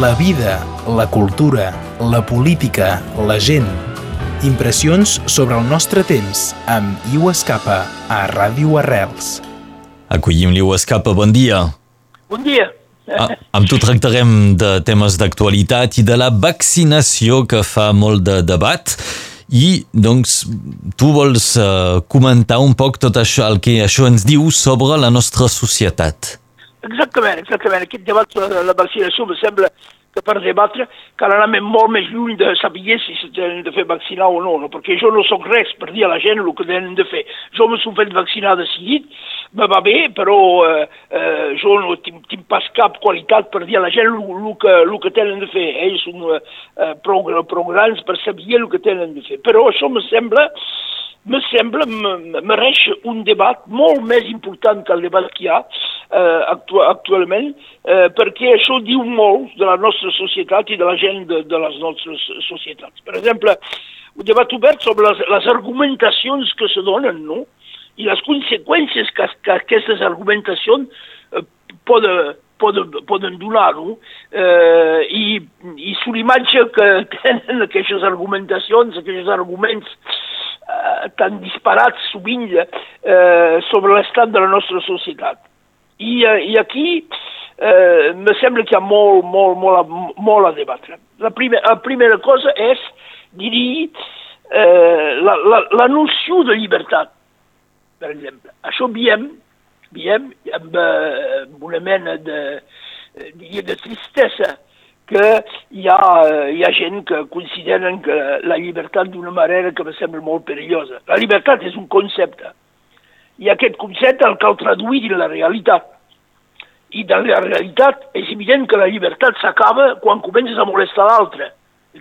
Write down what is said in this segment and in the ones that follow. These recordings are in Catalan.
la vida, la cultura, la política, la gent. Impressions sobre el nostre temps amb Iu Escapa a Ràdio Arrels. Acollim l'Iu Escapa, bon dia. Bon dia. Ah, amb tu tractarem de temes d'actualitat i de la vaccinació que fa molt de debat i doncs tu vols uh, comentar un poc tot això, el que això ens diu sobre la nostra societat. Exactament, exactament. Aquest debat sobre la vaccinació me sembla que per debatre cal anar molt més lluny de saber si tenen de fer vaccinar o no, no, perquè jo no sóc res per dir a la gent el que tenen de fer. Jo me soc fet vaccinar decidit, me va bé, però eh, eh, jo no tinc, tinc pas cap qualitat per dir a la gent el, que, el que tenen de fer. Ells són eh, prou, prou grans per saber el que tenen de fer. Però això me sembla me sembla, mereix un debat molt més important que el debat que hi ha eh, actu actualment, eh, perquè això diu molt de la nostra societat i de la gent de, de les nostres societats. Per exemple, un debat obert sobre les, les argumentacions que se donen, no?, i les conseqüències que, que aquestes argumentacions eh, poden, poden, poden donar, no? Eh, i, I l'imatge que tenen aquestes argumentacions, aquests arguments eh, tan disparats sovint eh, sobre l'estat de la nostra societat. I, eh, i aquí eh, me sembla que hi ha molt, molt, molt, a, molt a debatre. La, primer, la primera cosa és, diria, eh, la, la, la noció de llibertat, per exemple. Això veiem, veiem amb, eh, amb una mena de, diria, de tristesa que hi ha, hi ha gent que consideren que la llibertat d'una manera que me sembla molt perillosa. La llibertat és un concepte i aquest concepte el cal traduir en la realitat. I de la realitat és evident que la llibertat s'acaba quan comences a molestar l'altre.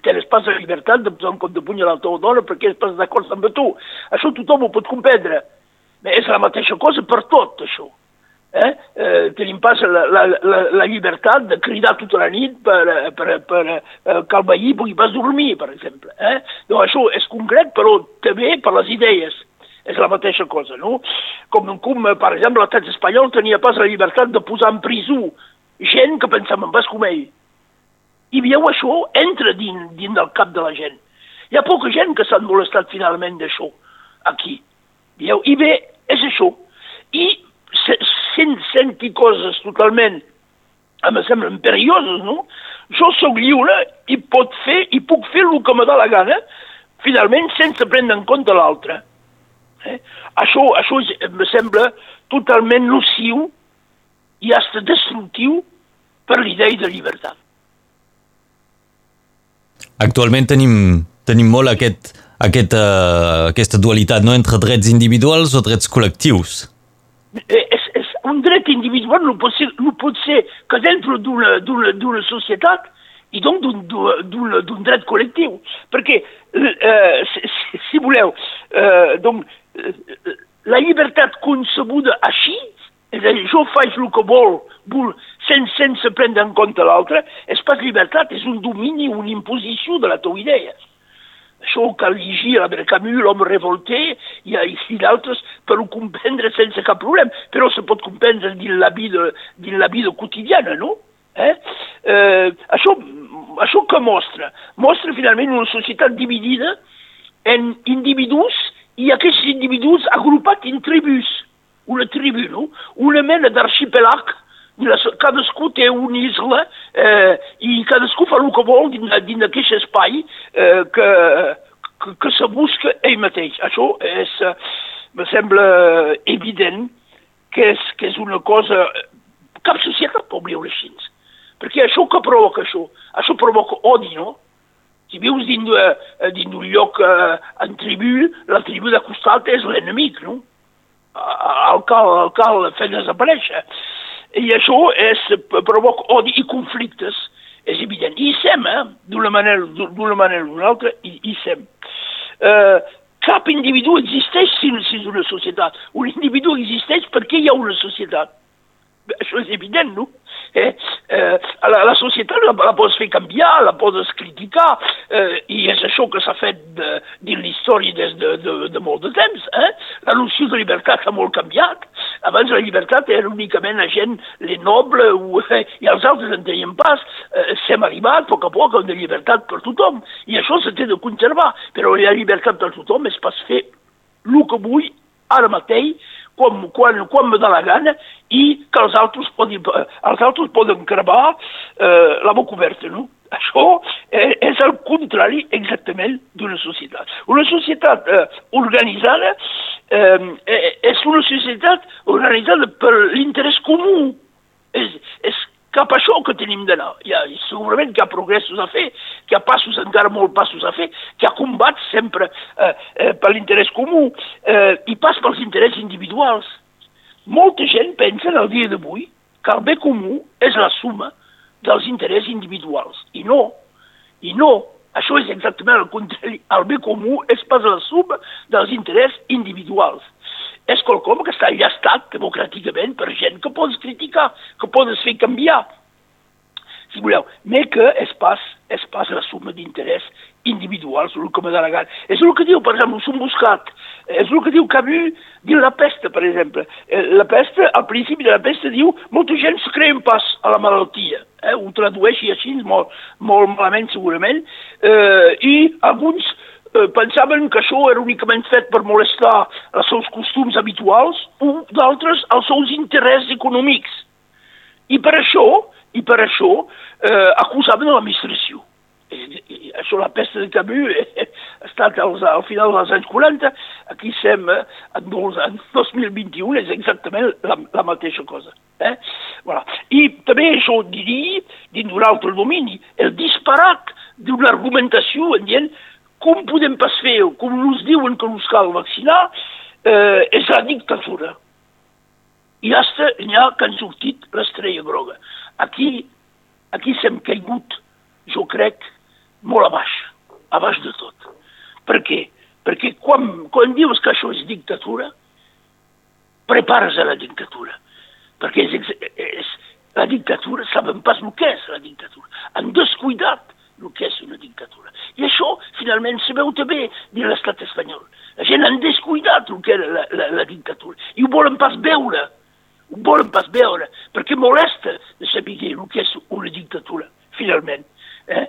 Tens pas la llibertat de posar un cop de puny a la teva dona perquè pas d'acord amb tu. Això tothom ho pot comprendre. És la mateixa cosa per tot, això eh, eh, tenim pas la, la, la, la llibertat de cridar tota la nit per, per, per eh, que el veí pugui pas dormir, per exemple. Eh? No, això és concret, però també per les idees. És la mateixa cosa, no? Com, com per exemple, l'estat espanyol tenia pas la llibertat de posar en prisó gent que pensava en pas com ell. I veieu això, entra dins, dins del cap de la gent. Hi ha poca gent que s'han molestat finalment d'això, aquí. Veieu? I bé, és això. I sent, senti coses totalment, em semblen perilloses, no? Jo sóc lliure i pot fer, i puc fer el que me dà la gana, finalment sense prendre en compte l'altre. Eh? Això, això em sembla totalment nociu i hasta destructiu per l'idea de llibertat. Actualment tenim, tenim molt aquest, aquest, uh, aquesta dualitat no? entre drets individuals o drets col·lectius. Eh, és, és un dret individual no pot ser, no pot ser que dintre d'una societat i donc d'un dret col·lectiu. Perquè, eh, si, si voleu, eh, donc, eh, la llibertat concebuda així, és a dir, jo faig el que vol, vol sense, sense prendre en compte l'altre, és pas llibertat, és un domini, una imposició de la teva idea. Això cal llegir la Camus, l'home revolté, i, i d'altres per ho comprendre sense cap problema, però se pot comprendre dins la vida, dins la vida quotidiana, no? Eh? Eh, això, això que mostra? Mostra finalment una societat dividida en individus i aquests individus agrupats en tribus, una tribu, no? una mena d'arxipelag cadascú té una isla eh, i cadascú fa el que vol dins, dins d'aquest espai eh, que, que, que se busca ell mateix. Això és, eh, me sembla evident que és, que és una cosa... Cap societat pot viure així. Perquè això que provoca això? Això provoca odi, no? Si vius uh, dins d'un lloc uh, en tribu, la tribu de costat és l'enemic, no? El cal, el cal fer desaparèixer. I això és, provoca odi i conflictes, és evident. I sem, eh? d'una manera d'una manera o altra, i, i sem. Eh, cap individu existeix si, si és una societat. Un individu existeix perquè hi ha una societat. Això és evident, no? Eh? Eh, la, la societat la, la pots fer canviar, la pots criticar, eh, i és això que s'ha fet de, dins l'història des de, de, de molt de temps. Eh? La noció de llibertat ha molt canviat, Abans la llibertat era únicament la gent, les nobles, o, eh, i els altres en tenien pas. Eh, S'hem arribat a poc a poc a una llibertat per tothom, i això s'ha de conservar, però la llibertat per tothom és pas fer el que vull ara mateix, quan, quan, quan me dà la gana, i que els altres poden, els altres poden cremar eh, la boca oberta, no? Això eh, és el contrari exactament d'una societat. Una societat eh, organitzada eh, eh, és una societat organitzada per l'interès comú. És, és cap això que tenim d'anar. Hi ha, segurament que hi ha progressos a fer, que hi ha passos, encara molt passos a fer, que ha combats sempre eh, eh, per l'interès comú eh, i pas pels interessos individuals. Molta gent pensa en el dia d'avui que el bé comú és la suma dels interessos individuals. I no, i no, això és exactament el contrari. El bé comú és pas la suma dels interessos individuals. És qualcom que està enllestat democràticament per gent que pots criticar, que pots fer canviar, si voleu, mais que és pas, és pas la suma d'interès individuals, el que la gana. És el que diu, per exemple, un buscat, és el que diu Camus diu la peste, per exemple. Eh, la peste, al principi de la peste, diu molta gent se creien pas a la malaltia. Eh? Ho tradueixi així, molt, molt malament segurament, eh, i alguns eh, pensaven que això era únicament fet per molestar els seus costums habituals o d'altres els seus interessos econòmics. I per això i per això eh, acusaven l'administració. Això, la pesta de Camus eh, ha estat als, al final dels anys 40, aquí sem eh, en, en 2021 és exactament la, la mateixa cosa. Eh? Voilà. I també això diria, dins d'un altre domini, el disparat d'una argumentació en dient com podem pas fer, com ens diuen que ens cal vaccinar, eh, és la dictatura. I hasta n'hi ha que han sortit l'estrella groga. Aquí, aquí s'hem caigut, jo crec, molt a baix, a baix de tot. Per què? Perquè quan, quan dius que això és dictatura, prepares a la dictatura. Perquè és, és, la dictatura, saben pas el que és la dictatura. Han descuidat el que és una dictatura. I això, finalment, se veu també dins l'estat espanyol. La gent han descuidat el que era la, la, la dictatura. I ho volen pas veure ho volen pas veure, perquè molesta de saber el que és una dictatura, finalment. Eh?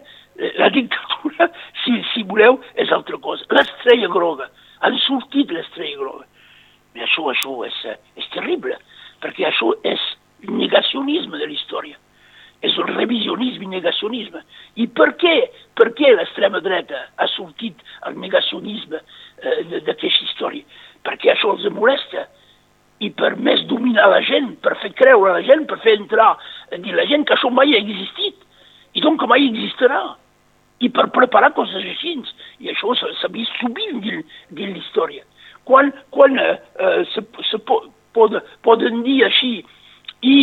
La dictatura, si, si voleu, és altra cosa. L'estrella groga, han sortit l'estrella groga. I això, això és, és terrible, perquè això és negacionisme de la història. És un revisionisme i negacionisme. I per què? Per què l'extrema dreta ha sortit el negacionisme eh, d'aquesta història? Perquè això els molesta i per més dominar la gent, per fer creure la gent, per fer entrar dir la gent que això mai ha existit i doncs que mai existirà i per preparar coses així. I això s'ha vist sovint dins, dins la història. Quan, quan eh, eh, se, se po, pod, poden dir així i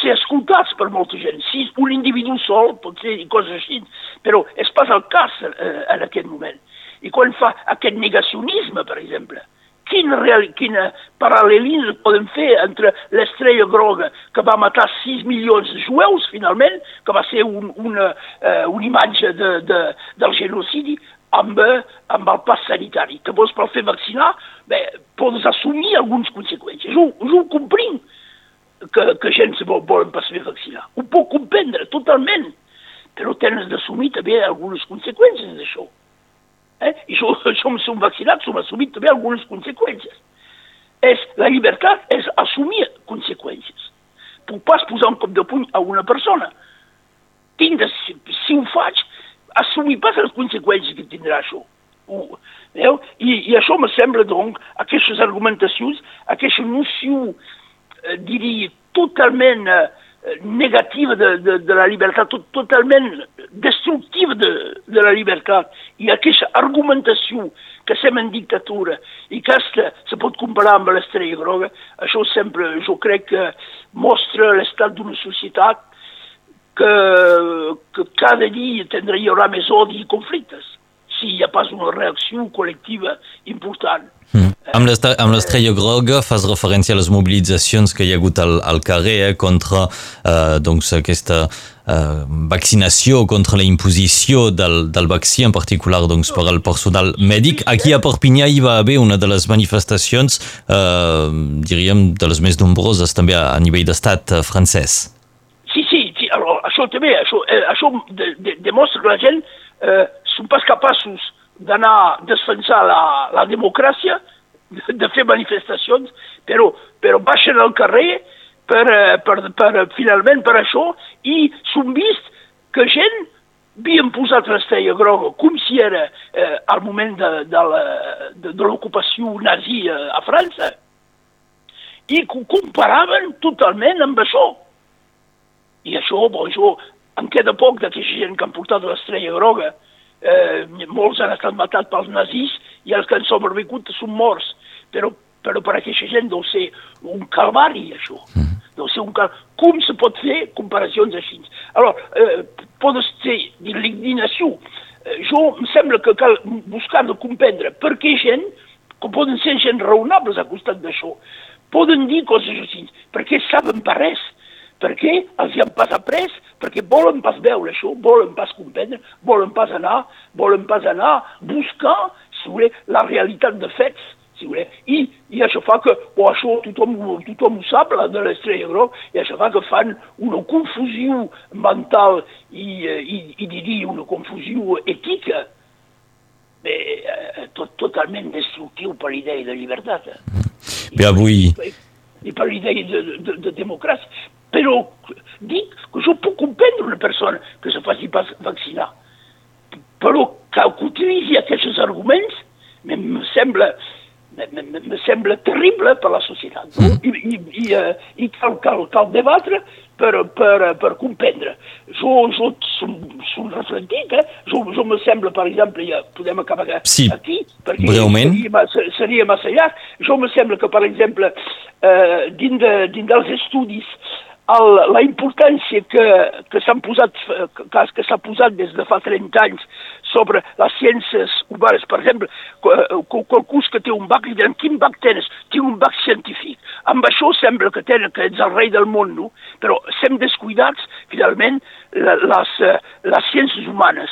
ser escoltats per molta gent. Si un individu sol pot ser i coses així, però és pas el cas eh, en aquest moment. I quan fa aquest negacionisme, per exemple, quin, real, quin paral·lelisme podem fer entre l'estrella groga que va matar 6 milions de jueus, finalment, que va ser un, una, uh, una imatge de, de, del genocidi, amb, amb el pas sanitari. Que vols per fer vaccinar, bé, pots assumir algunes conseqüències. Jo, jo ho comprenc que, que gent se vol, volen pas fer vaccinar. Ho puc comprendre totalment, però tens d'assumir també algunes conseqüències d'això. Eh? I som, som, som vaccinats, som assumit també algunes conseqüències. És, la llibertat és assumir conseqüències. Puc pas posar un cop de puny a una persona. Tinc de, si, si ho faig, assumir pas les conseqüències que tindrà això. Uh, veu? I, I això me sembla, doncs, aquestes argumentacions, aquesta noció, eh, diria, totalment eh, negativa de, de, de la llibertat, tot, totalment destructiva de, de la llibertat, i aquesta argumentació que sem en dictatura i que aquesta se pot comparar amb l'estrella groga, això sempre, jo crec que mostra l'estat d'una societat que, que cada dia tindrà, hi haurà més odi i conflictes. si hi ha pas una reacció col·lectiva important. Mm. Amb l'estrella groga fas referència a les mobilitzacions que hi ha hagut al, al carrer eh, contra eh, doncs, aquesta eh, vaccinació, contra la imposició del, del vaccí, en particular doncs, per al personal mèdic. Aquí a Perpinyà hi va haver una de les manifestacions, eh, diríem, de les més nombroses també a, a nivell d'estat eh, francès. Sí, alors, això eh, això de, de, demostra que la gent eh, són pas capaços d'anar a defensar la, la democràcia, de, de fer manifestacions, però, però baixen al carrer per, eh, per, per, finalment per això i s'han vist que gent havien posat l'estrella groga com si era eh, al moment de, de, l'ocupació nazi a França i ho comparaven totalment amb això. I això, bon, això en queda poc d'aquesta gent que han portat l'estrella groga eh, molts han estat matats pels nazis i els que han sobreviscut són morts, però, però per aquesta gent deu ser un calvari, això. Mm. Deu ser un cal... Com se pot fer comparacions així? Alors, eh, pot ser l'indignació. Eh, jo em sembla que cal buscar de comprendre per què gent, que poden ser gent raonables a costat d'això, poden dir coses així, perquè saben per res, perquè els hi han pas après, perquè volen pas veure això, volen pas comprendre, volen pas anar, volen pas anar buscar, si voleu, la realitat de fets, si voleu. I, i això fa que, o això tothom, tothom ho sap, la de l'estrella groc, i això fa que fan una confusió mental i, i, i diria una confusió ètica, bé, eh, tot, totalment destructiu per l'idea de llibertat. Bé, avui... I per l'idea de, de, de democràcia. Però dic que jo puc comprendre una persona que se faci vaccinar. Però que utilitzi aquests arguments me sembla, me, sembla terrible per la societat. No? I, i, i, uh, i cal, cal, cal debatre per, per, per comprendre. Jo, jo som reflectit, eh? jo, jo me sembla, per exemple, ja podem acabar sí, aquí, perquè breument. Seria, seria massa llarg. Jo me sembla que, per exemple, eh, dins, de, dins dels estudis el, la importància que, que s'han posat, que, que s'ha posat des de fa 30 anys sobre les ciències humanes, per exemple, qualcú que té un bac, li diran, quin bac tens? Tinc un bac científic. Amb això sembla que tenen, que ets el rei del món, no? Però sem descuidats, finalment, les, les ciències humanes,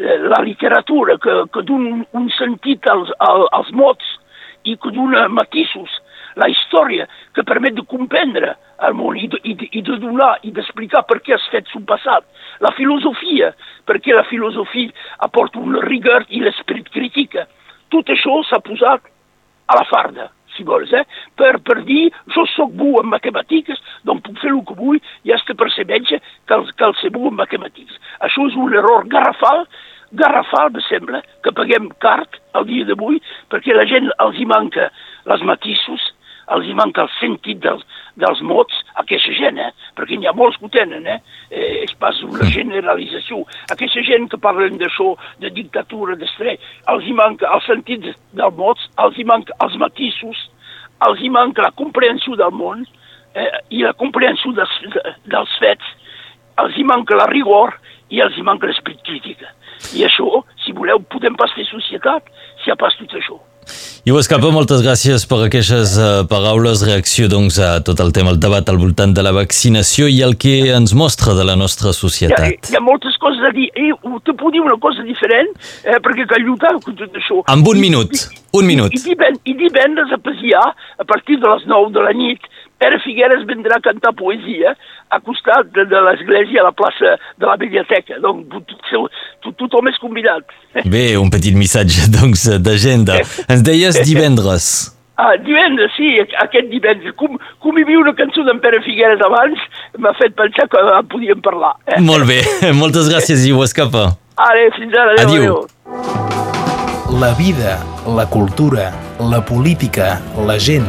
la literatura, que, que dona un, un sentit als, als mots i que dona matisos, la història que permet de comprendre el món i i i de donar i d'explicar per què els fets són passat. La filosofia, perquè la filosofia aporta una rigor i l'esperit crítica. Tot això s'ha posat a la farda, si vols, eh? per, per dir jo sóc bo en matemàtiques, doncs puc fer el que vull i has perceber que el, que el ser bo en matemàtiques. Això és un error garrafal garrafal, me sembla, que paguem cart al dia d'avui, perquè la gent els hi manca les matisos, els hi manca el sentit dels, dels mots a aquesta gent, eh? perquè n'hi ha molts que ho tenen, eh? eh és pas una generalització. Aquesta gent que parlen d'això, de dictatura, d'estrès, els hi manca el sentit dels mots, els hi manca els matisos, els hi manca la comprensió del món eh, i la comprensió dels, dels fets, els hi manca la rigor i els hi manca l'esperit crítica. I això, si voleu, podem pas fer societat si hi ha pas tot això. I ho escapa, moltes gràcies per aquestes uh, paraules, reacció doncs, a tot el tema, el debat al voltant de la vaccinació i el que ens mostra de la nostra societat. Hi ha, hi ha moltes coses a dir. Eh, te puc dir una cosa diferent, eh, perquè cal lluitar amb tot això. Amb un minut, I, un minut. I, i, i divendres a Pasià, a partir de les 9 de la nit, Pere Figueres vendrà a cantar poesia a costat de, de l'església a la plaça de la biblioteca. Donc, tot, tothom és convidat. Bé, un petit missatge doncs, d'agenda. Ens deies divendres. Ah, divendres, sí, aquest divendres. Com, com hi havia una cançó d'en Pere Figueres abans, m'ha fet pensar que en podíem parlar. Eh? Molt bé, moltes gràcies i ho escapa. Ara, fins ara, adéu, adéu. adéu. La vida, la cultura, la política, la gent